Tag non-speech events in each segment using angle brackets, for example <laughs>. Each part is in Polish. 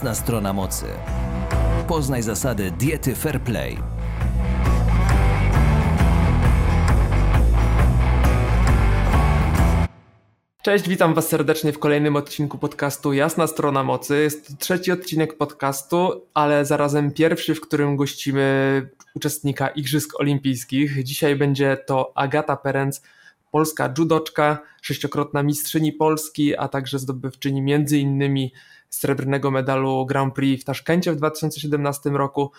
Jasna strona mocy. Poznaj zasady diety Fair Play. Cześć, witam Was serdecznie w kolejnym odcinku podcastu Jasna Strona Mocy. Jest to trzeci odcinek podcastu, ale zarazem pierwszy, w którym gościmy uczestnika Igrzysk Olimpijskich. Dzisiaj będzie to Agata Perenc, polska judoczka, sześciokrotna mistrzyni Polski, a także zdobywczyni między innymi srebrnego medalu Grand Prix w Taszkencie w 2017 roku,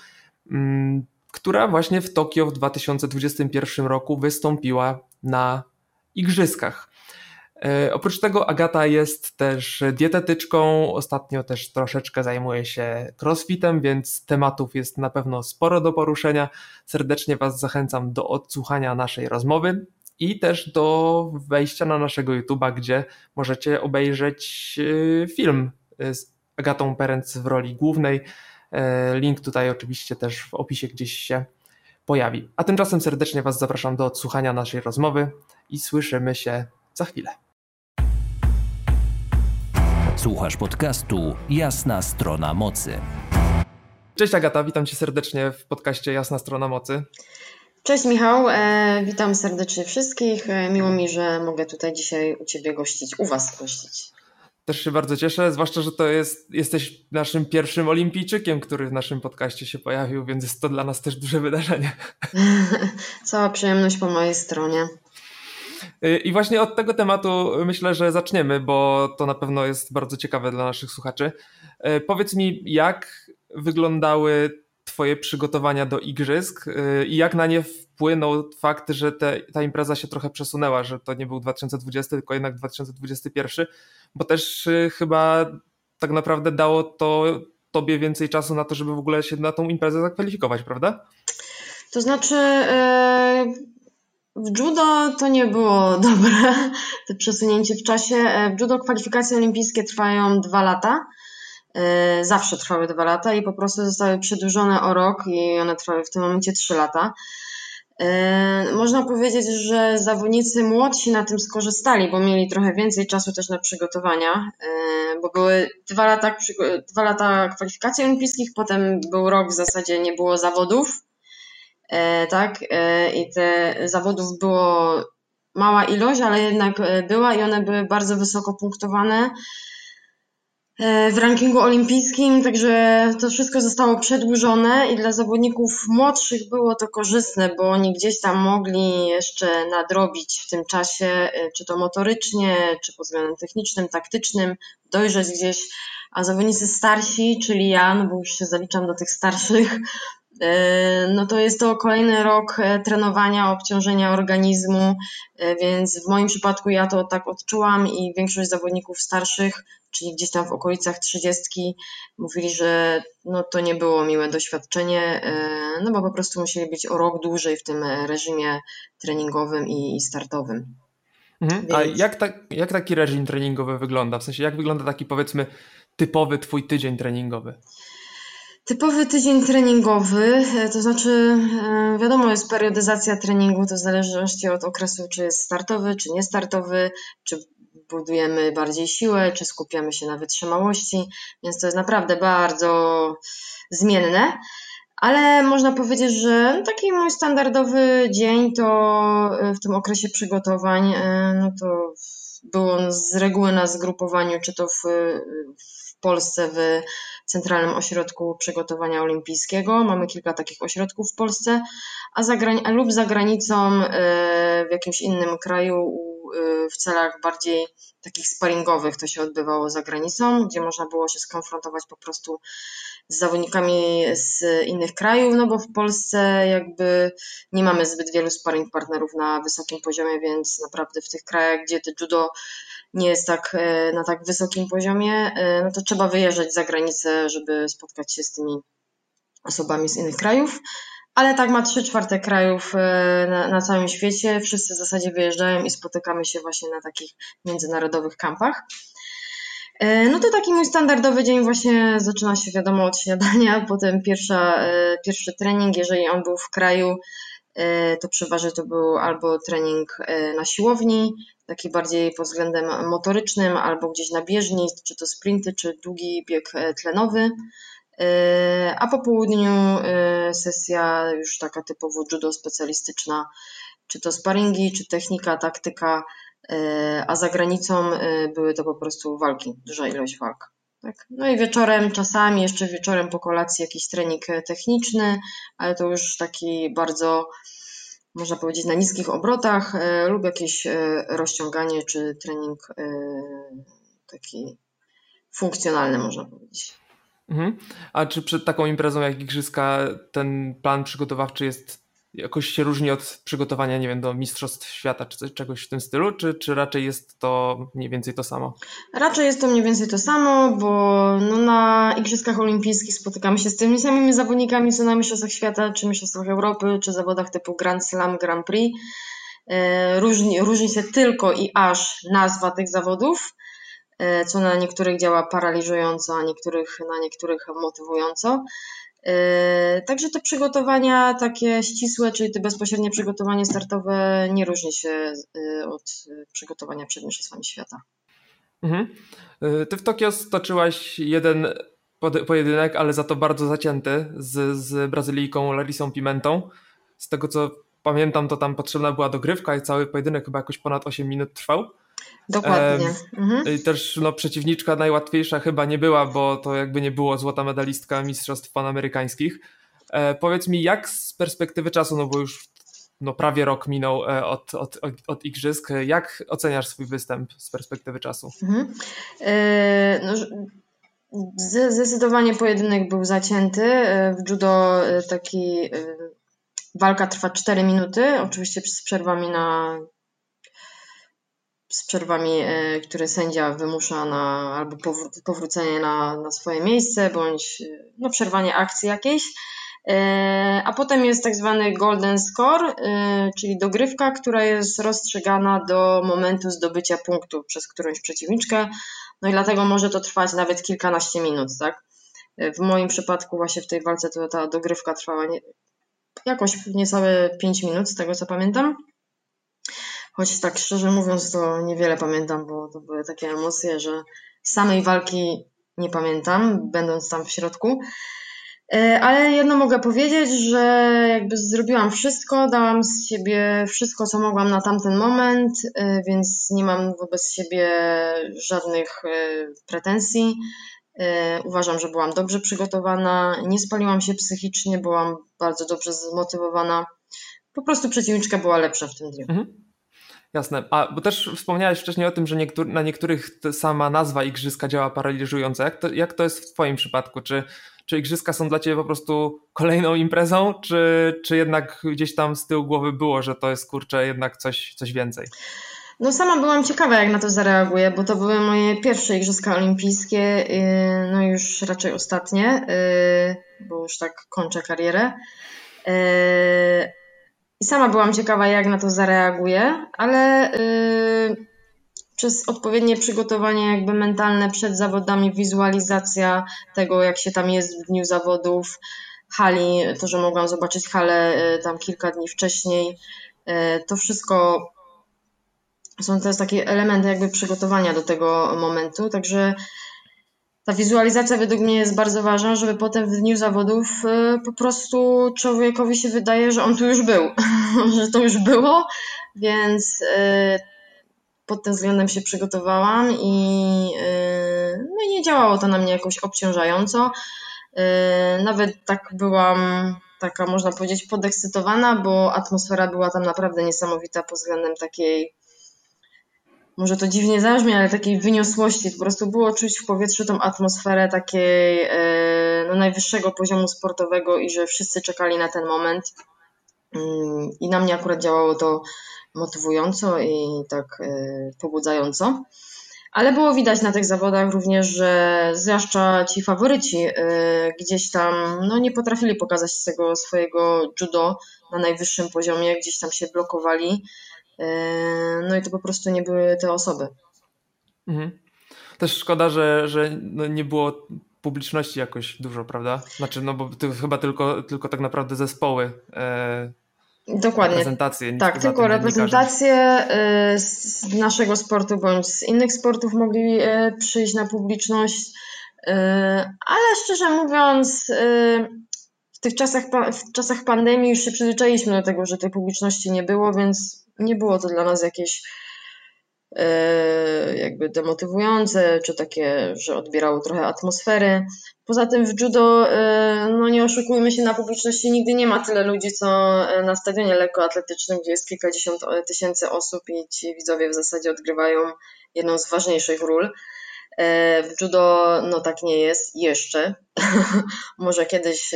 mm, która właśnie w Tokio w 2021 roku wystąpiła na Igrzyskach. E, oprócz tego Agata jest też dietetyczką, ostatnio też troszeczkę zajmuje się crossfitem, więc tematów jest na pewno sporo do poruszenia. Serdecznie Was zachęcam do odsłuchania naszej rozmowy i też do wejścia na naszego YouTube'a, gdzie możecie obejrzeć e, film z Agatą Perenc w roli głównej. E, link tutaj oczywiście też w opisie gdzieś się pojawi. A tymczasem serdecznie Was zapraszam do odsłuchania naszej rozmowy i słyszymy się za chwilę. Słuchasz podcastu Jasna Strona Mocy. Cześć Agata, witam Cię serdecznie w podcaście Jasna Strona Mocy. Cześć Michał, e, witam serdecznie wszystkich. E, miło mi, że mogę tutaj dzisiaj u Ciebie gościć, u Was gościć. Też się bardzo cieszę, zwłaszcza, że to jest, jesteś naszym pierwszym olimpijczykiem, który w naszym podcaście się pojawił, więc jest to dla nas też duże wydarzenie. <laughs> Cała przyjemność po mojej stronie. Y, I właśnie od tego tematu myślę, że zaczniemy, bo to na pewno jest bardzo ciekawe dla naszych słuchaczy. Y, powiedz mi, jak wyglądały Twoje przygotowania do igrzysk y, i jak na nie wpłynął fakt, że te, ta impreza się trochę przesunęła, że to nie był 2020, tylko jednak 2021, bo też chyba tak naprawdę dało to Tobie więcej czasu na to, żeby w ogóle się na tą imprezę zakwalifikować, prawda? To znaczy, w judo to nie było <laughs> dobre, to przesunięcie w czasie. E, w judo kwalifikacje olimpijskie trwają dwa lata. E, zawsze trwały dwa lata i po prostu zostały przedłużone o rok i one trwały w tym momencie trzy lata. E, można powiedzieć, że zawodnicy młodsi na tym skorzystali, bo mieli trochę więcej czasu też na przygotowania, bo były dwa lata, dwa lata kwalifikacji olimpijskich, potem był rok w zasadzie nie było zawodów tak? I te zawodów było mała ilość, ale jednak była i one były bardzo wysoko punktowane w rankingu olimpijskim, także to wszystko zostało przedłużone i dla zawodników młodszych było to korzystne, bo oni gdzieś tam mogli jeszcze nadrobić w tym czasie, czy to motorycznie, czy pod względem technicznym, taktycznym, dojrzeć gdzieś, a zawodnicy starsi, czyli ja, no bo już się zaliczam do tych starszych, E, no to jest to kolejny rok e, trenowania, obciążenia organizmu, e, więc w moim przypadku ja to tak odczułam i większość zawodników starszych, czyli gdzieś tam w okolicach trzydziestki, mówili, że no to nie było miłe doświadczenie, no bo po prostu musieli być o rok dłużej w tym reżimie treningowym i startowym. Mhm. A jak, ta, jak taki reżim treningowy wygląda? W sensie, jak wygląda taki powiedzmy typowy twój tydzień treningowy? Typowy tydzień treningowy, e, to znaczy, e, wiadomo, jest periodyzacja treningu, to w zależności od okresu, czy jest startowy, czy niestartowy, czy budujemy bardziej siłę, czy skupiamy się na wytrzymałości, więc to jest naprawdę bardzo zmienne. Ale można powiedzieć, że taki mój standardowy dzień to e, w tym okresie przygotowań, no to było z reguły na zgrupowaniu, czy to w, w Polsce w Centralnym Ośrodku Przygotowania Olimpijskiego. Mamy kilka takich ośrodków w Polsce, a lub za granicą e, w jakimś innym kraju e, w celach bardziej takich sparingowych to się odbywało za granicą, gdzie można było się skonfrontować po prostu z zawodnikami z innych krajów, no bo w Polsce jakby nie mamy zbyt wielu sparring partnerów na wysokim poziomie, więc naprawdę w tych krajach, gdzie te judo nie jest tak e, na tak wysokim poziomie, e, no to trzeba wyjeżdżać za granicę, żeby spotkać się z tymi osobami z innych krajów. Ale tak ma trzy czwarte krajów e, na, na, całym świecie. Wszyscy w zasadzie wyjeżdżają i spotykamy się właśnie na takich międzynarodowych kampach. No to taki mój standardowy dzień właśnie zaczyna się wiadomo od śniadania, <laughs> potem pierwsza, pierwszy trening, jeżeli on był w kraju, to przeważnie to był albo trening na siłowni, taki bardziej pod względem motorycznym, albo gdzieś na bieżni, czy to sprinty, czy długi bieg tlenowy. A po południu sesja już taka typowo judo specjalistyczna, czy to sparingi, czy technika, taktyka, a za granicą były to po prostu walki, duża ilość walk. Tak. No i wieczorem, czasami jeszcze wieczorem po kolacji jakiś trening techniczny, ale to już taki bardzo, można powiedzieć, na niskich obrotach e, lub jakieś e, rozciąganie czy trening e, taki funkcjonalny, można powiedzieć. Mhm. A czy przed taką imprezą jak Igrzyska ten plan przygotowawczy jest jakoś się różni od przygotowania, nie wiem, do Mistrzostw Świata czy czegoś w tym stylu, czy, czy raczej jest to mniej więcej to samo? Raczej jest to mniej więcej to samo, bo no na Igrzyskach Olimpijskich spotykamy się z tymi samymi zawodnikami, co na Mistrzostwach Świata, czy Mistrzostwach Europy, czy zawodach typu Grand Slam, Grand Prix. E, różni, różni się tylko i aż nazwa tych zawodów, e, co na niektórych działa paraliżująco, a niektórych, na niektórych motywująco. Yy, także te przygotowania takie ścisłe, czyli te bezpośrednie przygotowanie startowe nie różni się yy, od przygotowania przed Mistrzostwami Świata. Mhm. Ty w Tokio stoczyłaś jeden pojedynek, ale za to bardzo zacięty z, z Brazylijką Larisą Pimentą. Z tego co pamiętam, to tam potrzebna była dogrywka i cały pojedynek chyba jakoś ponad 8 minut trwał. Dokładnie. Mhm. Też no, przeciwniczka najłatwiejsza chyba nie była, bo to jakby nie było złota medalistka Mistrzostw Panamerykańskich. E, powiedz mi, jak z perspektywy czasu, no bo już no, prawie rok minął e, od, od, od, od Igrzysk, jak oceniasz swój występ z perspektywy czasu? Mhm. E, no, zdecydowanie pojedynek był zacięty. E, w judo e, taki walka trwa 4 minuty, oczywiście z przerwami na z przerwami, e, które sędzia wymusza na albo powrócenie na, na swoje miejsce, bądź e, no, przerwanie akcji jakiejś. E, a potem jest tak zwany golden score, czyli dogrywka, która jest rozstrzygana do momentu zdobycia punktu przez którąś przeciwniczkę. No i dlatego może to trwać nawet kilkanaście minut, tak? W moim przypadku właśnie w tej walce to ta dogrywka trwała nie, jakoś niecałe 5 minut, z tego co pamiętam. Choć tak szczerze mówiąc, to niewiele pamiętam, bo to były takie emocje, że samej walki nie pamiętam, będąc tam w środku. E, ale jedno mogę powiedzieć, że jakby zrobiłam wszystko, dałam z siebie wszystko, co mogłam na tamten moment, e, więc nie mam wobec siebie żadnych e, pretensji. Uważam, że byłam dobrze przygotowana, nie spaliłam się psychicznie, byłam bardzo dobrze zmotywowana. Po prostu przeciwniczka była lepsza w tym dniu. Mhm. Jasne. A bo też wspomniałeś wcześniej o tym, że niektóry, na niektórych sama nazwa igrzyska działa paraliżująco. Jak to, jak to jest w Twoim przypadku? Czy, czy igrzyska są dla Ciebie po prostu kolejną imprezą, czy, czy jednak gdzieś tam z tyłu głowy było, że to jest kurczę jednak coś, coś więcej? No sama byłam ciekawa, jak na to zareaguję, bo to były moje pierwsze Igrzyska Olimpijskie, y, no już raczej ostatnie, y, bo już tak kończę karierę. Y, i sama byłam ciekawa, jak na to zareaguję, ale yy, przez odpowiednie przygotowanie jakby mentalne przed zawodami, wizualizacja tego, jak się tam jest w dniu zawodów, hali, to, że mogłam zobaczyć halę yy, tam kilka dni wcześniej, yy, to wszystko są też takie elementy jakby przygotowania do tego momentu, także ta wizualizacja według mnie jest bardzo ważna, żeby potem w dniu zawodów y, po prostu człowiekowi się wydaje, że on tu już był, <laughs> że to już było, więc y, pod tym względem się przygotowałam i, y, no nie działało to na mnie jakoś obciążająco. Nawet tak byłam taka, można powiedzieć, podekscytowana, bo atmosfera była tam naprawdę niesamowita pod względem takiej może to dziwnie zabrzmi, ale takiej wyniosłości. Po prostu było czuć w powietrzu tą atmosferę takiej e, no, najwyższego poziomu sportowego i że wszyscy czekali na ten moment. Mm, I na mnie akurat działało to motywująco i tak e, pobudzająco. Ale było widać na tych zawodach również, że zwłaszcza ci faworyci e, gdzieś tam no, nie potrafili pokazać tego swojego judo na najwyższym poziomie, gdzieś tam się blokowali no i to po prostu nie były te osoby. Mhm. Też szkoda, że, że no nie było publiczności jakoś dużo, prawda? Znaczy, no bo to chyba tylko, tylko tak naprawdę zespoły. E... Dokładnie. reprezentację. Tak, tylko reprezentację y, z naszego sportu bądź z innych sportów mogli y, przyjść na publiczność. Ale szczerze mówiąc, tych czasach, w czasach pandemii już się przyzwyczailiśmy do tego, że tej publiczności nie było, więc nie było to dla nas jakieś jakby demotywujące, czy takie, że odbierało trochę atmosfery. Poza tym w judo, e, no nie oszukujmy się, na publiczności nigdy nie ma tyle ludzi, co e, na stadionie lekkoatletycznym, gdzie jest kilkadziesiąt tysięcy osób i ci widzowie w zasadzie odgrywają jedną z ważniejszych ról. E, w judo no tak nie jest jeszcze. <laughs> Może kiedyś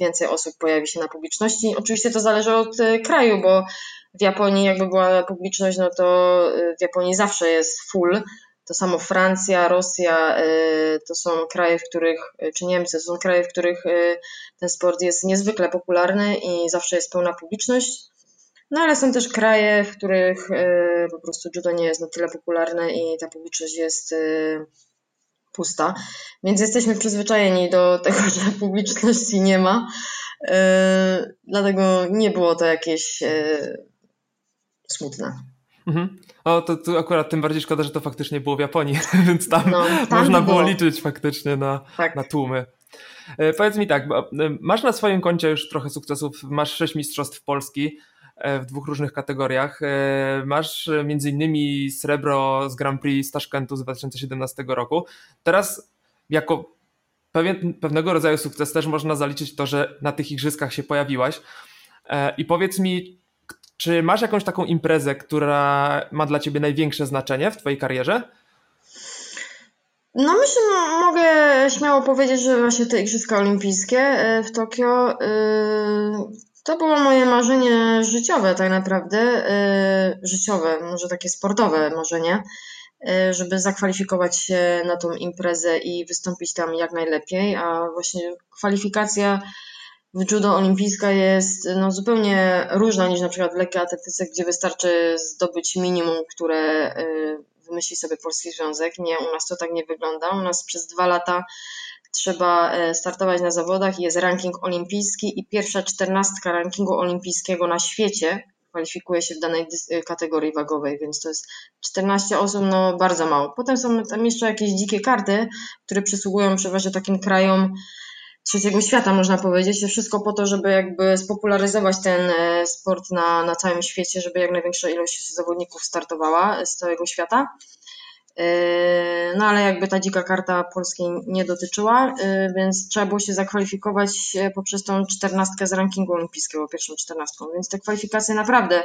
więcej osób pojawi się na publiczności. Oczywiście to zależy od kraju, bo w Japonii jakby była publiczność, no to w Japonii zawsze jest full, to samo Francja, Rosja to są kraje, w których, czy Niemcy, to są kraje, w których ten sport jest niezwykle popularny i zawsze jest pełna publiczność. No ale są też kraje, w których po prostu judo nie jest na tyle popularne i ta publiczność jest pusta. Więc jesteśmy przyzwyczajeni do <laughs> tego, że publiczności nie ma. Dlatego nie było to jakieś smutne. Mhm. O, to tu akurat tym bardziej szkoda, że to faktycznie było w Japonii, <laughs> więc tam, no, tam <laughs> można było. było liczyć faktycznie na, tak. na tłumy. E, powiedz mi tak, e, masz na swoim koncie już trochę sukcesów, masz sześć mistrzostw Polski e, w dwóch różnych kategoriach. Masz między innymi srebro z Grand Prix z Taszkentu z 2017 roku. Teraz jako pewien, pewnego rodzaju sukces też można zaliczyć to, że na tych igrzyskach się pojawiłaś. I powiedz mi, czy masz jakąś taką imprezę, która ma dla ciebie największe znaczenie w twojej karierze? No myślę, mogę śmiało powiedzieć, że właśnie te Igrzyska Olimpijskie e, w Tokio e, to było moje marzenie życiowe tak naprawdę, e, życiowe, może takie sportowe marzenie, żeby zakwalifikować się na tą imprezę i wystąpić tam jak najlepiej, a właśnie kwalifikacja w judo olimpijska jest no, zupełnie różna niż na przykład w lekkiej atletyce, gdzie wystarczy zdobyć minimum, które y, wymyśli sobie Polski Związek. Nie, u nas to tak nie wygląda. U nas przez dwa lata trzeba e, startować na zawodach jest ranking olimpijski i pierwsza czternastka rankingu olimpijskiego na świecie kwalifikuje się w danej y, kategorii wagowej, więc to jest 14 osób, no bardzo mało. Potem są tam jeszcze jakieś dzikie karty, które przysługują przeważnie takim krajom, trzeciego świata, można powiedzieć. Wszystko po to, żeby jakby spopularyzować ten e, sport na, na całym świecie, żeby jak największa ilość zawodników startowała z całego świata. E, no ale jakby ta dzika karta polskiej nie dotyczyła, e, więc trzeba było się zakwalifikować poprzez tą czternastkę z rankingu olimpijskiego, pierwszą czternastką. Więc te kwalifikacje naprawdę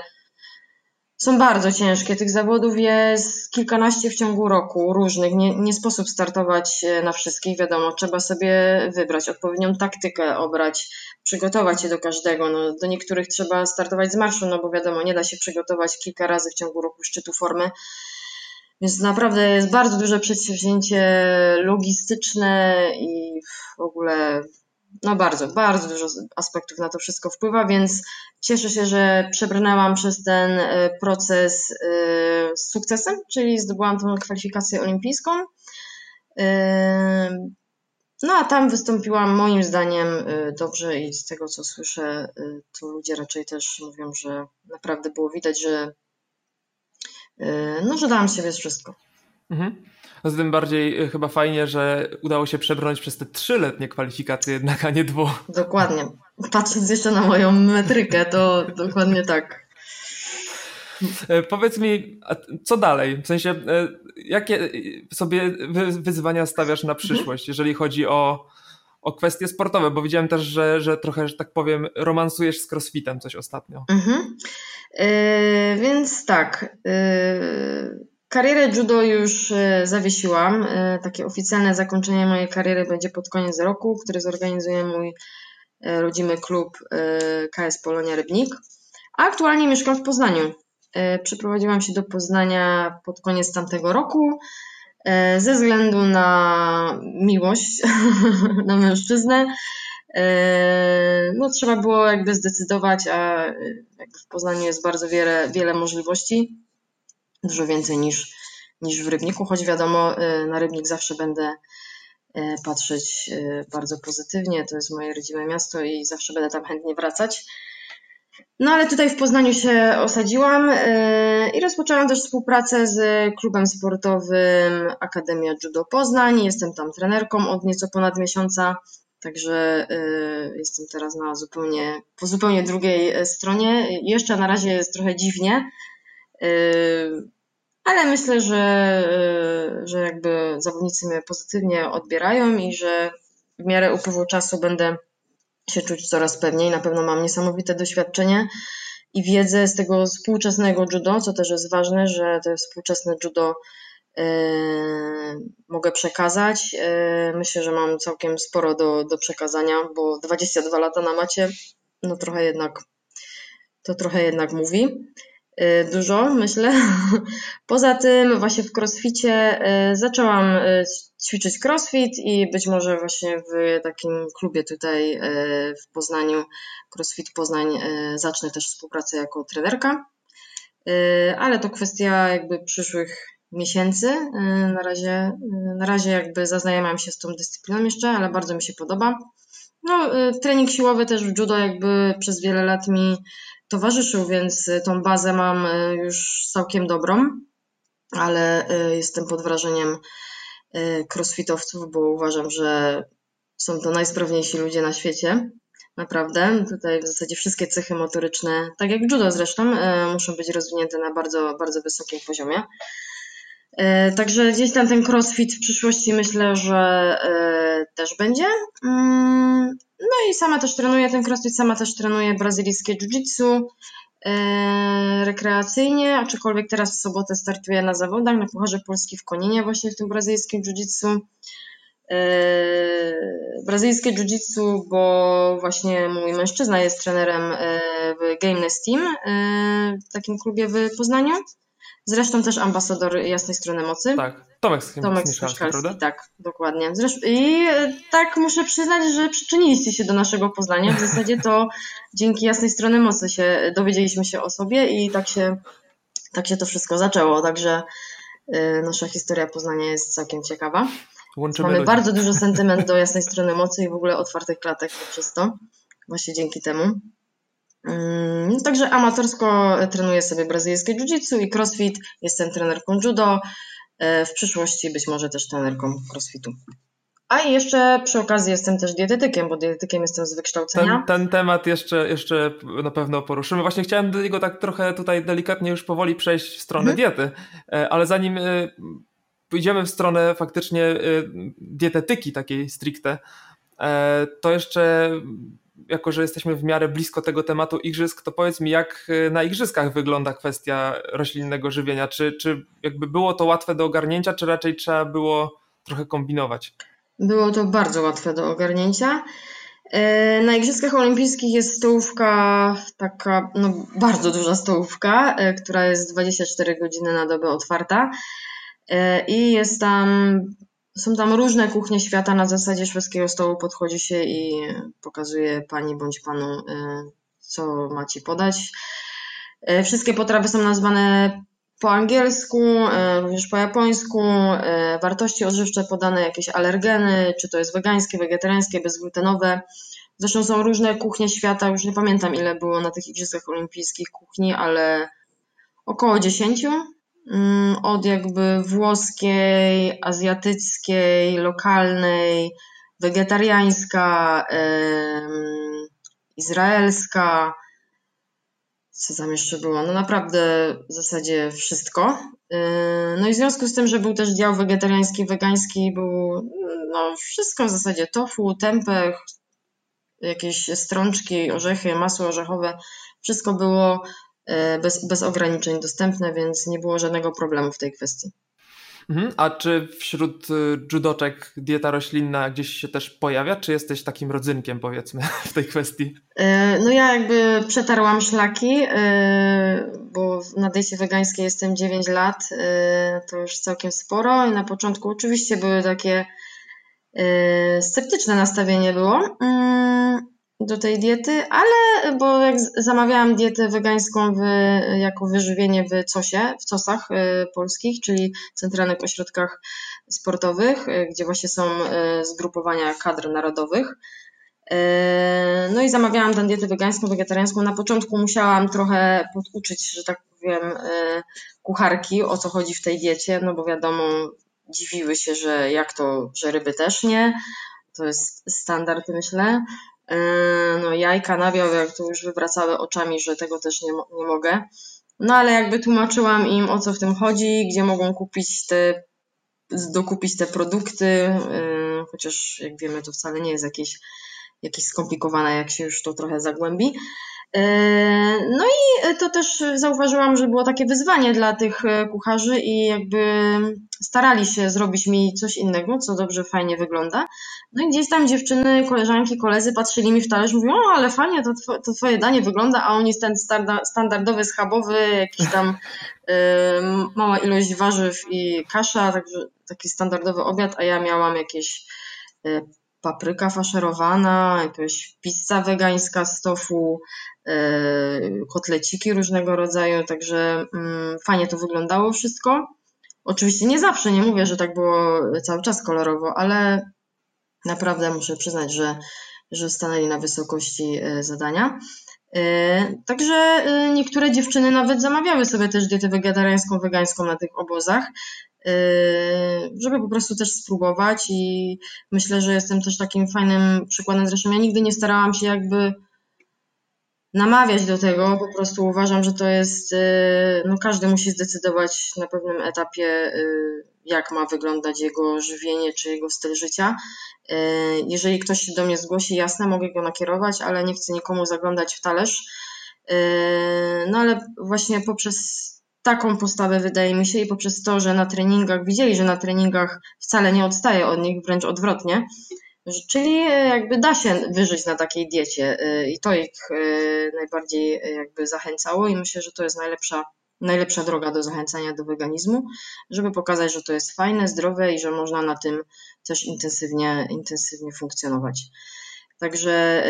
są bardzo ciężkie. Tych zawodów jest kilkanaście w ciągu roku, różnych. Nie, nie sposób startować na wszystkich, wiadomo, trzeba sobie wybrać odpowiednią taktykę, obrać, przygotować się do każdego. No, do niektórych trzeba startować z marszu, no bo wiadomo, nie da się przygotować kilka razy w ciągu roku szczytu formy. Więc naprawdę jest bardzo duże przedsięwzięcie logistyczne i w ogóle no bardzo, bardzo dużo aspektów na to wszystko wpływa, więc cieszę się, że przebrnęłam przez ten e, proces e, z sukcesem, czyli zdobyłam tą kwalifikację olimpijską. E, no a tam wystąpiłam moim zdaniem dobrze i z tego co słyszę, to ludzie raczej też mówią, że naprawdę było widać, że no, że dałam z siebie wszystko. Mhm. No tym bardziej y, chyba fajnie, że udało się przebrnąć przez te trzyletnie kwalifikacje jednak, a nie dwu. Dokładnie. Patrząc jeszcze na moją metrykę, to <laughs> dokładnie tak. E, powiedz mi, co dalej? W sensie, e, jakie sobie wyzwania stawiasz na przyszłość, jeżeli chodzi o, o kwestie sportowe? Bo widziałem też, że, że trochę, że tak powiem, romansujesz z crossfitem coś ostatnio. Mhm. Yy, więc tak. Yy Karierę judo już e, zawiesiłam. Takie oficjalne zakończenie mojej kariery będzie pod koniec roku, który zorganizuje mój rodzimy klub KS Polonia Rybnik. A aktualnie mieszkam w Poznaniu. Przeprowadziłam się do Poznania pod koniec tamtego roku ze względu na miłość <laughs> na mężczyznę. No, trzeba było jakby zdecydować, a w Poznaniu jest bardzo wiele, wiele możliwości dużo więcej niż, niż w Rybniku, choć wiadomo, y, na Rybnik zawsze będę patrzeć bardzo pozytywnie. To jest moje rodzime miasto i zawsze będę tam chętnie wracać. No ale tutaj w Poznaniu się osadziłam yy, i rozpoczęłam też współpracę z klubem sportowym Akademia Judo Poznań. Jestem tam trenerką od nieco ponad miesiąca, także yy, jestem teraz na zupełnie, po zupełnie drugiej stronie. Jeszcze na razie jest trochę dziwnie, yy, ale myślę, że, że jakby zawodnicy mnie pozytywnie odbierają i że w miarę upływu czasu będę się czuć coraz pewniej. Na pewno mam niesamowite doświadczenie i wiedzę z tego współczesnego judo, co też jest ważne, że to współczesne judo yy, mogę przekazać. Yy, myślę, że mam całkiem sporo do, do przekazania, bo 22 lata na macie, no trochę jednak, to trochę jednak mówi. Y, dużo, myślę. <laughs> Poza tym właśnie w crossficie y, zaczęłam y, ćwiczyć crossfit i być może właśnie w takim klubie tutaj w Poznaniu, CrossFit Poznań, zacznę też współpracę jako trenerka. Ale to kwestia jakby przyszłych miesięcy. Na razie, na razie jakby zaznajamiam się z tą dyscypliną jeszcze, ale bardzo mi się podoba. No, trening siłowy też w judo jakby przez wiele lat mi towarzyszył, więc y, tą bazę mam y, już całkiem dobrą, ale y, jestem pod wrażeniem crossfitowców, bo uważam, że są to najsprawniejsi ludzie na świecie. Naprawdę. Tutaj w zasadzie wszystkie cechy motoryczne, tak jak judo zresztą, muszą być rozwinięte na bardzo, bardzo wysokim poziomie. Także gdzieś tam ten crossfit w przyszłości myślę, że też będzie. Mm, no i sama też trenuję ten crossfit, sama też trenuję brazylijskie jiu-jitsu e, rekreacyjnie, aczkolwiek teraz w sobotę startuję na zawodach na Pucharze Polski w Koninie właśnie w tym brazylijskim jiu-jitsu. E, brazylijskie jiu-jitsu, bo właśnie mój mężczyzna jest trenerem e, w Gameness Team, w takim klubie w Poznaniu. Zresztą też ambasador Jasnej Strony Mocy. Tak, Tomek Smieszkalski, prawda? Tak, dokładnie. Zresztą, I e, tak muszę przyznać, że przyczyniliście się do naszego poznania. W zasadzie to <laughs> dzięki Jasnej Strony Mocy się dowiedzieliśmy się o sobie i tak się, tak się to wszystko zaczęło. Także y, nasza historia Poznania jest całkiem ciekawa. Łączymy Mamy ludzi. bardzo dużo <laughs> sentyment do Jasnej Strony Mocy i w ogóle otwartych klatek przez to. Właśnie dzięki temu. Mm, także amatorsko trenuję sobie brazylijskie jiu-jitsu i crossfit. Jestem trenerką judo. E, w przyszłości być może też trenerką crossfitu. A i jeszcze przy okazji jestem też dietetykiem, bo dietetykiem jestem z wykształcenia. Ten, ten, temat jeszcze, jeszcze na pewno poruszymy. Właśnie chciałem do niego tak trochę tutaj delikatnie już powoli przejść w stronę mhm. diety, e, ale zanim e, pójdziemy w stronę faktycznie dietetyki takiej stricte, to jeszcze jako że jesteśmy w miarę blisko tego tematu igrzysk, to powiedz mi, jak e, na igrzyskach wygląda kwestia roślinnego żywienia? Czy, czy jakby było to łatwe do ogarnięcia, czy raczej trzeba było trochę kombinować? Było to bardzo łatwe do ogarnięcia. E, na Igrzyskach Olimpijskich jest stołówka, taka no, bardzo duża stołówka, e, która jest 24 godziny na dobę otwarta. I jest tam są tam różne kuchnie świata, na zasadzie szwedzkiego stołu podchodzi się i pokazuje pani bądź panu, y, co ma ci podać. Y, wszystkie potrawy są nazwane po angielsku, y, również po japońsku, wartości odżywcze podane, jakieś alergeny, czy to jest wegańskie, wegetariańskie, bezglutenowe. Zresztą są różne kuchnie świata, już nie pamiętam ile było na tych Igrzyskach Olimpijskich kuchni, ale około 10 Mm, od jakby włoskiej, azjatyckiej, lokalnej, wegetariańska, izraelska. Co tam jeszcze było? No naprawdę w zasadzie wszystko. No i w związku z tym, że był też dział wegetariański, wegański, był no, wszystko w zasadzie tofu, tempeh, jakieś strączki, orzechy, masło orzechowe. Wszystko było bez, bez ograniczeń dostępne, więc nie było żadnego problemu w tej kwestii. Mhm. A czy wśród y, judoczek dieta roślinna gdzieś się też pojawia? Czy jesteś takim rodzynkiem, powiedzmy, <laughs> w tej kwestii? E, no ja jakby przetarłam szlaki, e, bo na diecie wegańskiej jestem 9 lat, to już całkiem sporo i na początku oczywiście były takie sceptyczne nastawienie było, mm, do tej diety, ale bo jak zamawiałam dietę wegańską w, jako wyżywienie w COSie, w COSach y, polskich, czyli centralnych ośrodkach sportowych, y, gdzie właśnie są y, zgrupowania kadr narodowych, No i zamawiałam tę dietę wegańską, wegetariańską. Na początku musiałam trochę poduczyć, że tak powiem, kucharki, o co chodzi w tej diecie, no bo wiadomo, dziwiły się, że jak to, że ryby też nie. To jest standard, myślę. No jajka, nabiał, jak to już wywracały oczami, że tego też nie, nie mogę. No ale jakby tłumaczyłam im o co w tym chodzi, gdzie mogą kupić te, dokupić te produkty, yy, chociaż jak wiemy to wcale nie jest jakieś, jakieś skomplikowane, jak się już to trochę zagłębi. Yy, no i to też zauważyłam, że było takie wyzwanie dla tych e, kucharzy i jakby starali się zrobić mi coś innego, co dobrze, fajnie wygląda. No i gdzieś tam dziewczyny, koleżanki, koledzy patrzyli mi w talerz, mówią, o ale fajnie, to, to twoje danie wygląda, a oni ten standardowy, schabowy, jakiś tam yy, mała ilość warzyw i kasza, także taki standardowy obiad, a ja miałam jakieś papryka faszerowana, jakaś pizza wegańska z tofu, yy, kotleciki różnego rodzaju, także yy, fajnie to wyglądało wszystko. Oczywiście nie zawsze, nie mówię, że tak było cały czas kolorowo, ale naprawdę muszę przyznać, że, że stanęli na wysokości e, zadania. E, także e, niektóre dziewczyny nawet zamawiały sobie też dietę wegetariańską, wegańską na tych obozach, żeby po prostu też spróbować i myślę, że jestem też takim fajnym przykładem. Zresztą ja nigdy nie starałam się jakby namawiać do tego, po prostu uważam, że to jest, no każdy musi zdecydować na pewnym etapie, jak ma wyglądać jego żywienie czy jego styl życia. Jeżeli ktoś się do mnie zgłosi, jasne, mogę go nakierować, ale nie chcę nikomu zaglądać w talerz. No ale właśnie poprzez taką postawę wydaje mi się i poprzez to, że na treningach widzieli, że na treningach wcale nie odstaje od nich, wręcz odwrotnie, czyli jakby da się wyżyć na takiej diecie e, i to ich najbardziej jakby zachęcało i myślę, że to jest najlepsza najlepsza droga do zachęcania do weganizmu, żeby pokazać, że to jest fajne, zdrowe i że można na tym też intensywnie, intensywnie funkcjonować. Także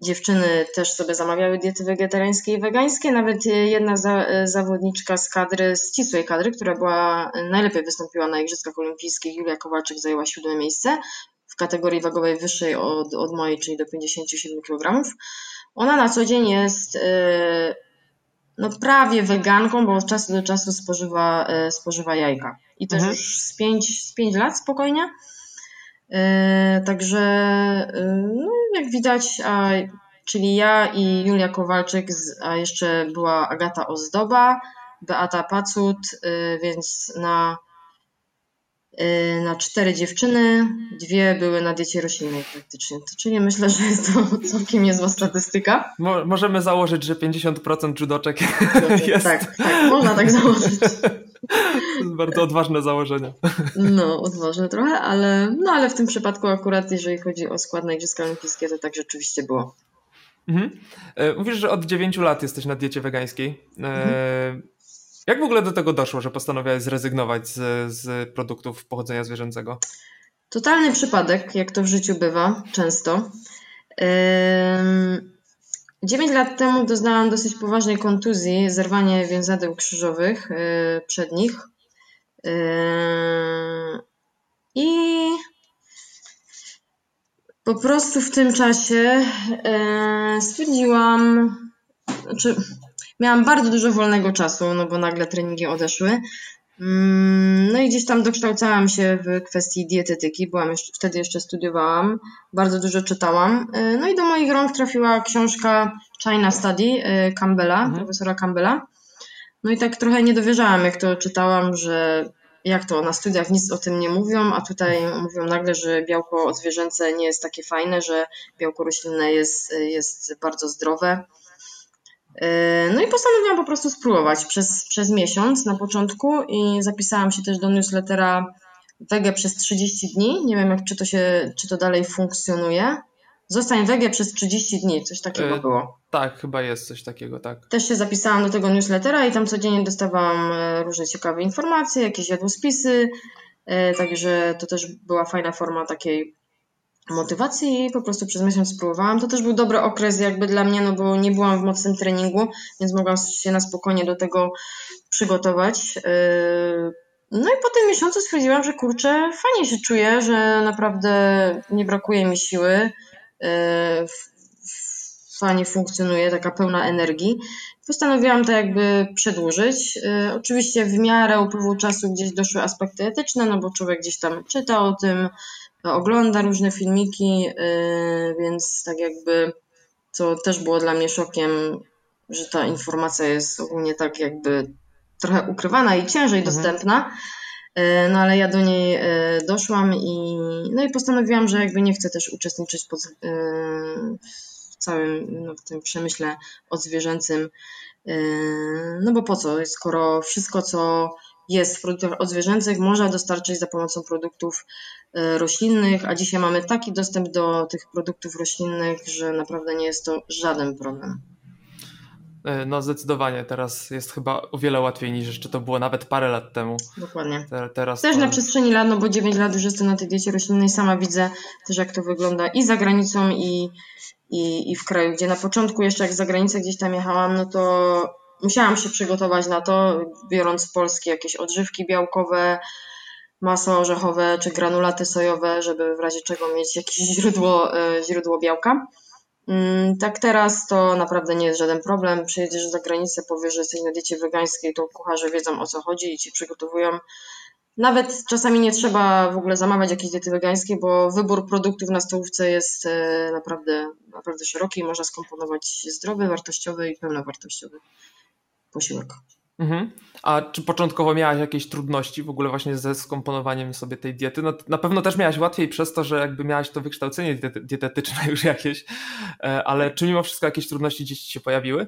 dziewczyny też sobie zamawiały diety wegetariańskie i wegańskie. Nawet jedna za, zawodniczka z kadry, z ścisłej kadry, która była najlepiej wystąpiła na Igrzyskach Olimpijskich, Julia Kowalczyk zajęła siódme miejsce w kategorii wagowej wyższej od, od mojej, czyli do 57 kg. Ona na co dzień jest yy, no prawie weganką, bo od czasu do czasu spożywa, e, spożywa jajka. I też mhm. już z 5, z 5 lat spokojnie. E, także, e, no, jak widać, a, czyli ja i Julia Kowalczyk, a jeszcze była Agata Ozdoba, Beata Pacut, więc na na cztery dziewczyny, dwie były na diecie roślinnej praktycznie. Czyli myślę, że jest to <laughs> całkiem niezła statystyka. Mo możemy założyć, że 50% judoczek <laughs> jest. Tak, tak, można tak założyć. <laughs> Bardzo odważne założenie. No, odważne trochę, ale, no, ale w tym przypadku akurat, jeżeli chodzi o skład na Igrzyska Olimpijskie, to tak rzeczywiście było. Mhm. E, mówisz, że od 9 lat jesteś na diecie wegańskiej. Mhm. Jak w ogóle do tego doszło, że postanowiłeś zrezygnować z, z produktów pochodzenia zwierzęcego? Totalny przypadek, jak to w życiu bywa często. Dziewięć lat temu doznałam dosyć poważnej kontuzji, zerwanie więzadeł krzyżowych yy, przednich. Yy, I po prostu w tym czasie yy, stwierdziłam, znaczy miałam bardzo dużo wolnego czasu, no bo nagle treningi odeszły. Mm, no i gdzieś tam dokształcałam się w kwestii dietetyki, byłam jeszcze, wtedy jeszcze studiowałam, bardzo dużo czytałam. Y, no i do moich rąk trafiła książka China Study y, Campbella, mhm. profesora Campbella. No i tak trochę nie dowierzałam, jak to czytałam, że jak to na studiach nic o tym nie mówią, a tutaj mówią nagle, że białko zwierzęce nie jest takie fajne, że białko roślinne jest, jest bardzo zdrowe. Yy, no i postanowiłam po prostu spróbować przez, przez miesiąc na początku i zapisałam się też do newslettera wege przez 30 dni. Nie wiem, jak, czy, to się, czy to dalej funkcjonuje. Zostań wege przez 30 dni, coś takiego yy, było. Tak, chyba jest coś takiego, tak. Też się zapisałam do tego newslettera i tam codziennie dostawałam e, różne ciekawe informacje, jakieś jadłospisy, yy, także to też była fajna forma takiej motywacji i po prostu przez miesiąc spróbowałam. To też był dobry okres jakby dla mnie, no bo nie byłam w mocnym treningu, więc mogłam się na spokojnie do tego przygotować. Yy, no i po tym miesiącu stwierdziłam, że kurczę, fajnie się czuję, że naprawdę nie brakuje mi siły. fajnie funkcjonuje, taka pełna energii. Postanowiłam to jakby przedłużyć. Oczywiście w miarę upływu czasu gdzieś doszły aspekty etyczne, no bo człowiek gdzieś tam czyta o tym, ogląda różne filmiki, więc tak jakby co też było dla mnie szokiem, że ta informacja jest ogólnie tak jakby trochę ukrywana i ciężej mhm. dostępna. E, no ale ja do niej e, doszłam i, no i postanowiłam, że jakby nie chcę też uczestniczyć pod, w całym no, w tym przemyśle odzwierzęcym. No bo po co, skoro wszystko, co jest w produktach odzwierzęcych, można dostarczyć za pomocą produktów roślinnych, a dzisiaj mamy taki dostęp do tych produktów roślinnych, że naprawdę nie jest to żaden problem. E, no zdecydowanie, teraz jest chyba o wiele łatwiej niż jeszcze to było nawet parę lat temu. Dokładnie. Te, teraz też to... na przestrzeni lat, no bo 9 lat już jestem na tej diecie roślinnej, sama widzę też jak to wygląda i za granicą i, i, i w kraju, gdzie na początku jeszcze jak za granicę gdzieś tam jechałam, no to musiałam się przygotować na to, biorąc z Polski jakieś odżywki białkowe, masło orzechowe czy granulaty sojowe, żeby w razie czego mieć jakieś <laughs> źródło, e, źródło białka. Mm, tak teraz to naprawdę nie jest żaden problem. Przyjedziesz za granicę, powiesz, że jesteś na diecie wegańskiej, to kucharze wiedzą o co chodzi i ci przygotowują. Nawet czasami nie trzeba w ogóle zamawiać jakiejś diety wegańskiej, bo wybór produktów na stołówce jest e, naprawdę, naprawdę szeroki i można skomponować zdrowy, wartościowy i pełnowartościowy posiłek. Mhm. A czy początkowo miałaś jakieś trudności w ogóle właśnie ze skomponowaniem sobie tej diety? No, na pewno też miałaś łatwiej przez to, że jakby miałaś to wykształcenie dietetyczne <laughs> już jakieś, e, ale czy mimo wszystko jakieś trudności gdzieś się pojawiły?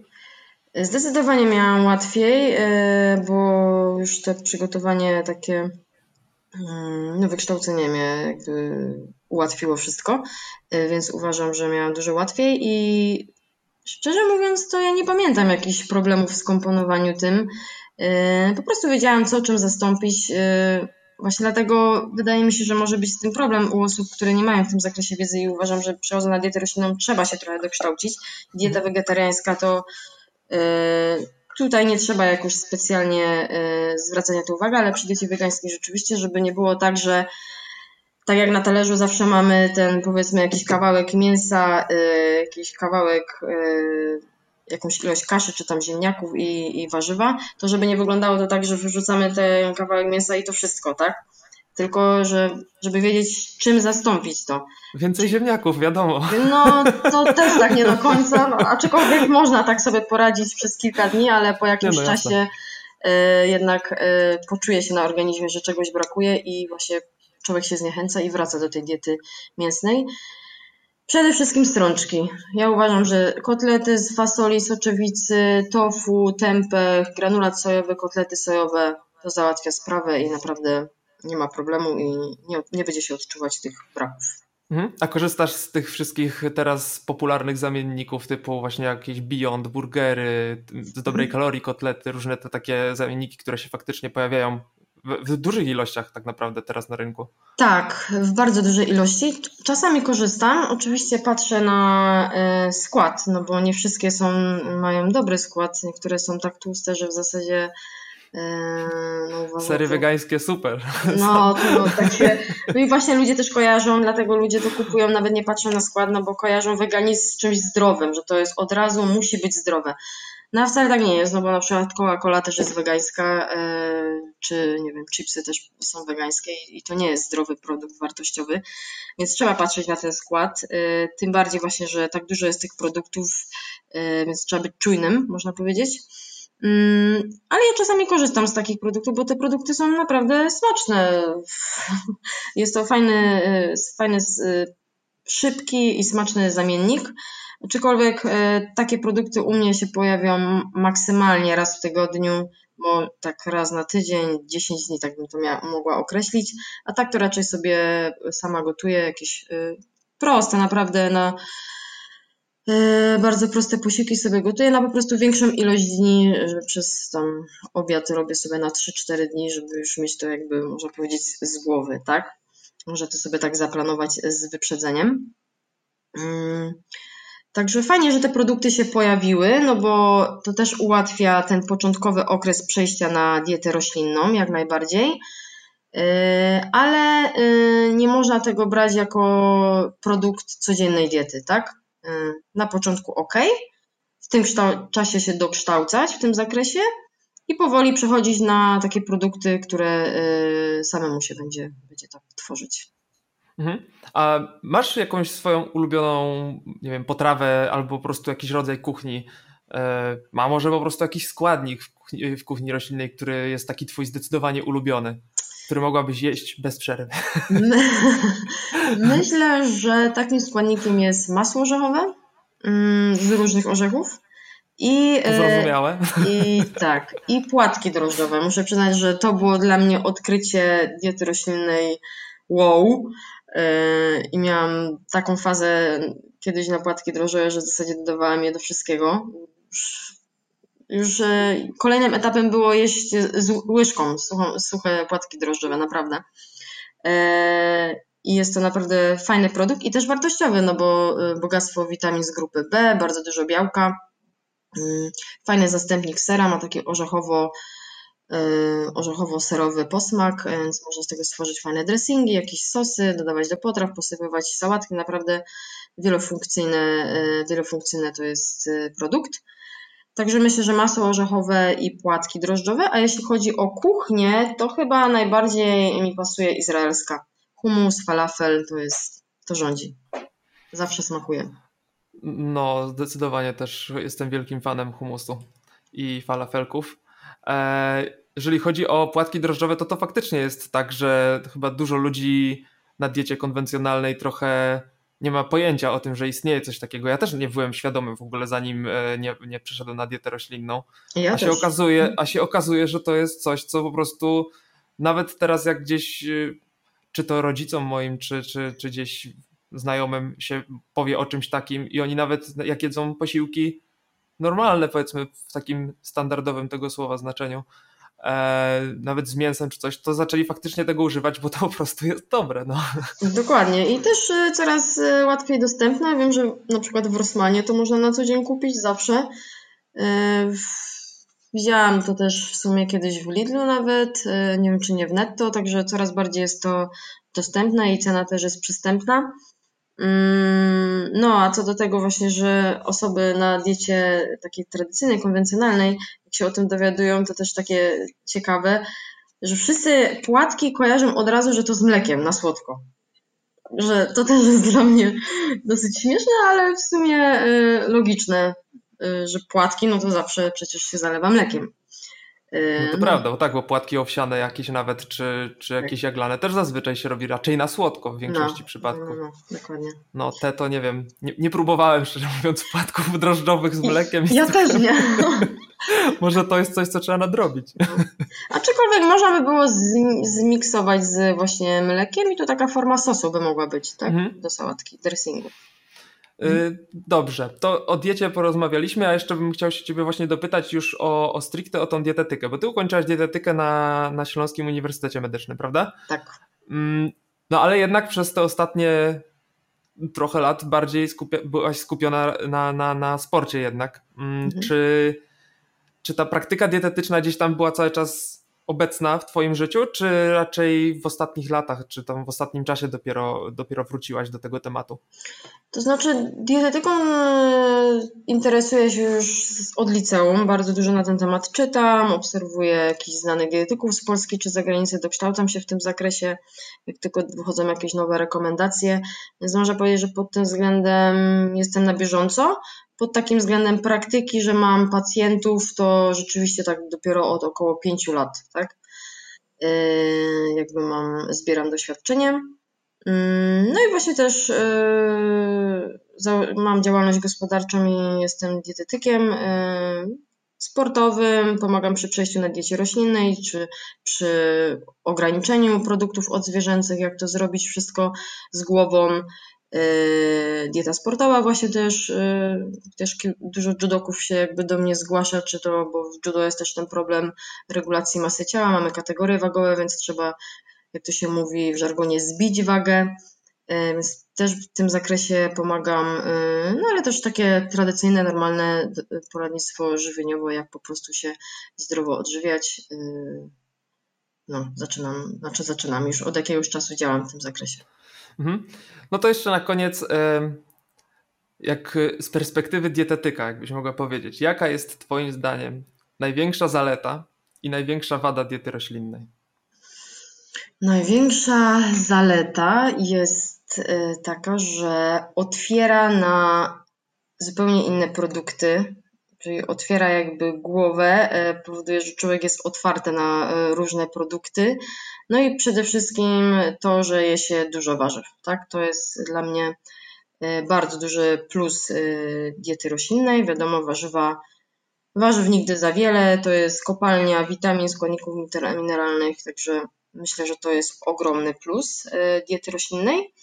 Zdecydowanie miałam łatwiej, e, bo już to przygotowanie takie, mm, no wykształcenie mnie jakby ułatwiło wszystko, e, więc uważam, że miałam dużo łatwiej i Szczerze mówiąc, to ja nie pamiętam jakichś problemów w skomponowaniu tym. Yy, po prostu wiedziałam, co czym zastąpić. Yy, właśnie dlatego wydaje mi się, że może być z tym problem u osób, które nie mają w tym zakresie wiedzy i uważam, że przechodząc na dietę roślinną trzeba się trochę dokształcić. Dieta wegetariańska to yy, tutaj nie trzeba jakoś specjalnie zwracać na to uwagę, ale przy diecie wegańskiej rzeczywiście, żeby nie było tak, że tak jak na talerzu zawsze mamy ten powiedzmy jakiś kawałek mięsa, y, jakiś kawałek, y, jakąś ilość kaszy czy tam ziemniaków i, i warzywa, to żeby nie wyglądało to tak, że wyrzucamy ten kawałek mięsa i to wszystko, tak? Tylko, że, żeby wiedzieć, czym zastąpić to. Więcej ziemniaków, wiadomo. No, <laughs> to też tak nie do końca, no, aczkolwiek można tak sobie poradzić przez kilka dni, ale po jakimś no, czasie y, jednak y, poczuje się na organizmie, że czegoś brakuje i właśnie człowiek się zniechęca i wraca do tej diety mięsnej. Przede wszystkim strączki. Ja uważam, że kotlety z fasoli, soczewicy, tofu, tempeh, granulat sojowy, kotlety sojowe to załatwia sprawę i naprawdę nie ma problemu i nie, nie będzie się odczuwać tych braków. Mhm. A korzystasz z tych wszystkich teraz popularnych zamienników typu właśnie jakieś Beyond, burgery, z dobrej mhm. kalorii kotlety, różne te takie zamienniki, które się faktycznie pojawiają w, dużych ilościach tak naprawdę teraz na rynku. Tak, w bardzo dużej ilości. Czasami korzystam, oczywiście patrzę na y, skład, no bo nie wszystkie są, mają dobry skład, niektóre są tak tłuste, że w zasadzie y, no, Sery to... wegańskie super. No, <laughs> to takie. No i właśnie ludzie też kojarzą, dlatego ludzie to kupują, nawet nie patrzą na skład, no bo kojarzą weganizm z czymś zdrowym, że to jest od razu musi być zdrowe. No a wcale tak nie jest, no bo na przykład Coca-Cola też jest wegańska, e, czy nie wiem, chipsy też są wegańskie i to nie jest zdrowy produkt wartościowy, więc trzeba patrzeć na ten skład, e, tym bardziej właśnie, że tak dużo jest tych produktów, e, więc trzeba być czujnym, można powiedzieć. Mm, ale ja czasami korzystam z takich produktów, bo te produkty są naprawdę smaczne. <laughs> Jest to fajny, fajny szybki i smaczny zamiennik. Aczkolwiek e, takie produkty u mnie się pojawią maksymalnie raz w tygodniu, bo tak raz na tydzień, 10 dni, tak bym to miała, mogła określić, a tak to raczej sobie sama gotuję, jakieś e, proste, naprawdę na e, bardzo proste posiłki sobie gotuję na po prostu większą ilość dni, że przez tam obiad robię sobie na 3-4 dni, żeby już mieć to jakby, można powiedzieć, z głowy, tak? Może to sobie tak zaplanować z wyprzedzeniem. Także fajnie, że te produkty się pojawiły, no bo to też ułatwia ten początkowy okres przejścia na dietę roślinną, jak najbardziej. ale nie można tego brać jako produkt codziennej diety, tak? Na początku ok, w tym czasie się dokształcać w tym zakresie i powoli przechodzić na takie produkty, które samemu się będzie, będzie tak tworzyć. Mhm. A masz jakąś swoją ulubioną, nie wiem, potrawę albo po prostu jakiś rodzaj kuchni? E, ma może po prostu jakiś składnik w kuchni, w kuchni roślinnej, który jest taki twój zdecydowanie ulubiony, który mogłabyś jeść bez przerwy? <laughs> Myślę, że takim składnikiem jest masło orzechowe mm, z różnych orzechów. I, e, Zrozumiałe. I <laughs> tak, i płatki drożdżowe. Muszę przyznać, że to było dla mnie odkrycie diety roślinnej wow. E, I miałam taką fazę kiedyś na płatki drożdżowe, że w zasadzie dodawałam je do wszystkiego. Już, już e, kolejnym etapem było jeść z łyżką suche płatki drożdżowe, naprawdę. E, I jest to naprawdę fajny produkt i też wartościowy, no bo bogactwo witamin z grupy B, bardzo dużo białka. Mm, fajny zastępnik sera, ma takie orzechowo orzechowo-serowy posmak, więc można z tego stworzyć fajne dressingi, jakieś sosy, dodawać do potraw, posypywać sałatki. Naprawdę wielofunkcyjne, y, wielofunkcyjne to jest produkt. Także myślę, że masło orzechowe i płatki drożdżowe, a jeśli chodzi o kuchnię, to chyba najbardziej mi pasuje izraelska. Humus, falafel to jest, to rządzi. Zawsze smakuje. No, zdecydowanie też jestem wielkim fanem humusu i falafelków. E, jeżeli chodzi o płatki drożdżowe, to to faktycznie jest tak, że chyba dużo ludzi na diecie konwencjonalnej trochę nie ma pojęcia o tym, że istnieje coś takiego. Ja też nie byłem świadomy w ogóle, zanim e, nie, nie przeszedłem na dietę roślinną. Ja a, się okazuje, a się okazuje, że to jest coś, co po prostu nawet teraz jak gdzieś, e, czy to rodzicom moim, czy, czy, czy gdzieś znajomym się powie o czymś takim i oni nawet jak jedzą posiłki, normalne, powiedzmy, w takim standardowym tego słowa znaczeniu, e, nawet z mięsem czy coś, to zaczęli faktycznie tego używać, bo to po prostu jest dobre. No. Dokładnie i też e, coraz e, łatwiej dostępne. Wiem, że na przykład w Rossmanie to można na co dzień kupić zawsze. E, widziałam to też w sumie kiedyś w Lidlu nawet, e, nie wiem czy nie w Netto, także coraz bardziej jest to dostępne i cena też jest przystępna. Mm, no, a co do tego właśnie, że osoby na diecie takiej tradycyjnej, konwencjonalnej, jak się o tym dowiadują, to też takie ciekawe, że wszyscy płatki kojarzą od razu, że to z mlekiem na słodko. Że to też jest dla mnie dosyć śmieszne, ale w sumie y, logiczne, y, że płatki, no to zawsze przecież się zalewa mlekiem. No to no. prawda, bo tak, bo płatki owsiane jakieś nawet, czy, czy tak. jakieś jaglane też zazwyczaj się robi raczej na słodko w większości no, przypadków. No, no, dokładnie. No te to nie wiem, nie, nie próbowałem szczerze mówiąc płatków drożdżowych z mlekiem. Ja też nie. <laughs> Może to jest coś, co trzeba nadrobić. No. Aczkolwiek można by było zmiksować z właśnie mlekiem i to taka forma sosu by mogła być, tak? Mhm. Do sałatki, dressingu. Y, dobrze, to o diecie porozmawialiśmy, a jeszcze bym chciał się ciebie właśnie dopytać już o, o stricte o tą dietetykę, bo ty ukończyłaś dietetykę na, na Śląskim Uniwersytecie Medycznym, prawda? Tak. Mm, no ale jednak przez te ostatnie trochę lat bardziej skupia, byłaś skupiona na, na, na sporcie jednak. Mm, mhm. Czy, czy ta praktyka dietetyczna gdzieś tam była cały czas obecna w Twoim życiu, czy raczej w ostatnich latach, czy tam w ostatnim czasie dopiero, dopiero wróciłaś do tego tematu? To znaczy, dietetyką e, interesuję się już od liceum. Bardzo dużo na ten temat czytam, obserwuję jakichś znanych dietetyków z Polski czy zagranicy, dokształcam się w tym zakresie, jak tylko wychodzą jakieś nowe rekomendacje. Więc można powiedzieć, że pod tym względem jestem na bieżąco pod takim względem praktyki, że mam pacjentów, to rzeczywiście tak dopiero od około pięciu lat, tak? Yy, jakby mam, zbieram doświadczenie. Yy, no i właśnie też yy, mam działalność gospodarczą i jestem dietetykiem sportowym, pomagam przy przejściu na diecie roślinnej, czy przy ograniczeniu produktów odzwierzęcych, jak to zrobić wszystko z głową. Yy, dieta sportowa. Właśnie też, yy, też dużo judoków się jakby do mnie zgłasza, czy to, bo w judo jest też ten problem regulacji masy ciała, mamy kategorie wagowe, więc trzeba, jak to się mówi w żargonie, zbić wagę, yy, więc też w tym zakresie pomagam, no ale też takie tradycyjne, normalne poradnictwo żywieniowe, jak po prostu się zdrowo odżywiać, no, zaczynam, znaczy zaczynam, już od jakiegoś czasu działam w tym zakresie. Mhm. No to jeszcze na koniec, jak z perspektywy dietetyka, jakbyś mogła powiedzieć, jaka jest Twoim zdaniem największa zaleta i największa wada diety roślinnej? Największa zaleta jest e, taka, że otwiera na zupełnie inne produkty, czyli otwiera jakby głowę, e, powoduje, że człowiek jest otwarty na e, różne produkty. No i przede wszystkim to, że je się dużo warzyw. Tak? To jest dla mnie bardzo duży plus diety roślinnej. Wiadomo, warzywa, warzyw nigdy za wiele, to jest kopalnia witamin, składników mineralnych, także Myślę, że to jest ogromny plus e, diety roślinnej.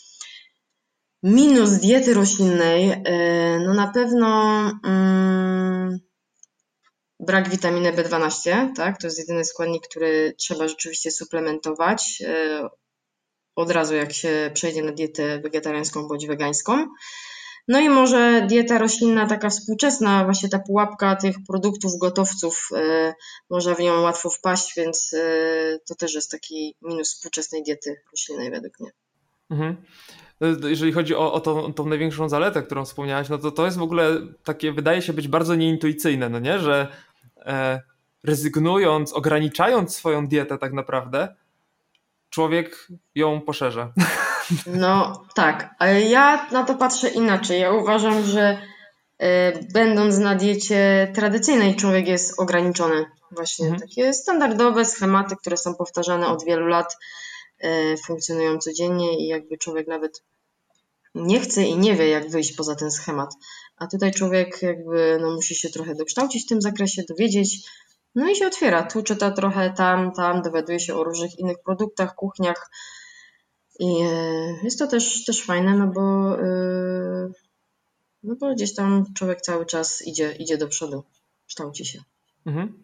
Minus diety roślinnej, e, no na pewno mm, brak witaminy B12, tak? To jest jedyny składnik, który trzeba rzeczywiście suplementować e, od razu, jak się przejdzie na dietę wegetariańską bądź wegańską. No i może dieta roślinna, taka współczesna, właśnie ta pułapka tych produktów, gotowców, yy, można w nią łatwo wpaść, więc yy, to też jest taki minus współczesnej diety roślinnej według mnie. Mhm. Jeżeli chodzi o, o tą, tą, największą zaletę, którą wspomniałaś, no to to jest w ogóle takie, wydaje się być bardzo nieintuicyjne, no nie, że e, rezygnując, ograniczając swoją dietę tak naprawdę, człowiek ją poszerza. <laughs> No tak, ale ja na to patrzę inaczej. Ja uważam, że y, będąc na diecie tradycyjnej, człowiek jest ograniczony. Właśnie mhm. takie standardowe schematy, które są powtarzane od wielu lat, y, funkcjonują codziennie i jakby człowiek nawet nie chce i nie wie, jak wyjść poza ten schemat. A tutaj człowiek jakby no, musi się trochę dokształcić w tym zakresie, dowiedzieć, no i się otwiera. Tu czyta trochę tam, tam, dowiaduje się o różnych innych produktach, kuchniach, i e, jest to też, też fajne, no bo, e, no bo gdzieś tam człowiek cały czas idzie, idzie do przodu, kształci się. Mhm.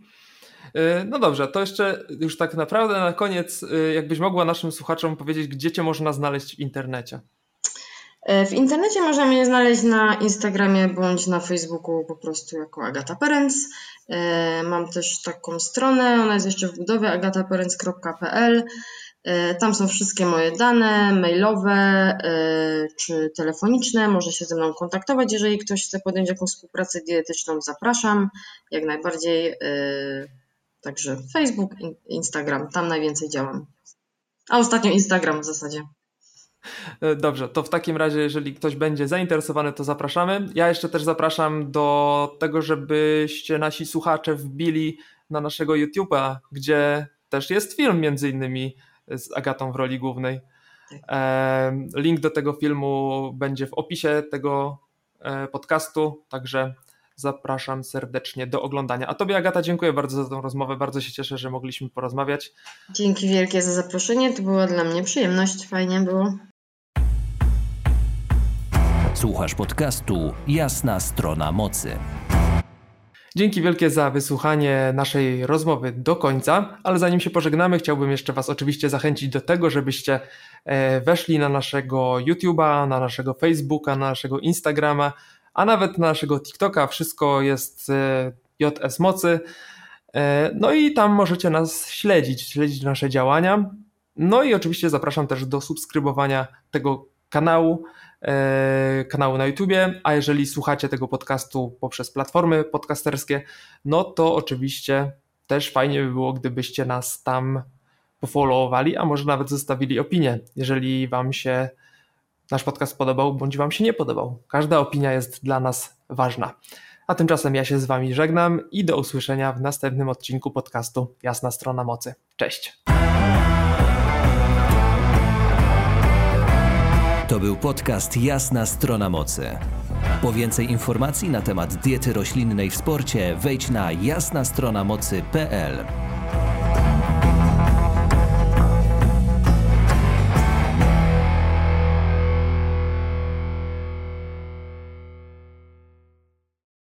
E, no dobrze, to jeszcze już tak naprawdę na koniec, jakbyś mogła naszym słuchaczom powiedzieć, gdzie cię można znaleźć w internecie? W internecie można mnie znaleźć na Instagramie bądź na Facebooku po prostu jako Agata Perens. Mam też taką stronę, ona jest jeszcze w budowie agataperens.pl. E, tam są wszystkie moje dane mailowe e, czy telefoniczne. Może się ze mną kontaktować, jeżeli ktoś chce podjąć jakąś współpracę dietetyczną. Zapraszam jak najbardziej. E, także Facebook, Instagram, tam najwięcej działam. A ostatnio Instagram w zasadzie. Dobrze, to w takim razie, jeżeli ktoś będzie zainteresowany, to zapraszamy. Ja jeszcze też zapraszam do tego, żebyście nasi słuchacze wbili na naszego YouTube'a, gdzie też jest film między innymi z Agatą w roli głównej. Link do tego filmu będzie w opisie tego e, podcastu, także zapraszam serdecznie do oglądania. A Tobie, Agata, dziękuję bardzo za tą rozmowę. Bardzo się cieszę, że mogliśmy porozmawiać. Dzięki wielkie za zaproszenie. To była dla mnie przyjemność. Fajnie było. Słuchasz podcastu Jasna Strona Mocy. Dzięki wielkie za wysłuchanie naszej rozmowy do końca, ale zanim się pożegnamy, chciałbym jeszcze Was oczywiście zachęcić do tego, żebyście e, weszli na naszego YouTube'a, na naszego Facebooka, na naszego Instagrama, a nawet na naszego TikToka. Wszystko jest e, JS Mocy. E, no i tam możecie nas śledzić, śledzić nasze działania. No i oczywiście zapraszam też do subskrybowania tego kanału. E, kanału na YouTubie, a jeżeli słuchacie tego podcastu poprzez platformy podcasterskie, no to oczywiście też fajnie by było, gdybyście nas tam pofollowowali, a może nawet zostawili opinię, jeżeli Wam się nasz podcast podobał, bądź Wam się nie podobał. Każda opinia jest dla nas ważna. A tymczasem ja się z Wami żegnam i do usłyszenia w następnym odcinku podcastu Jasna Strona Mocy. Cześć! To był podcast Jasna Strona Mocy. Po więcej informacji na temat diety roślinnej w sporcie wejdź na jasnastronamocy.pl.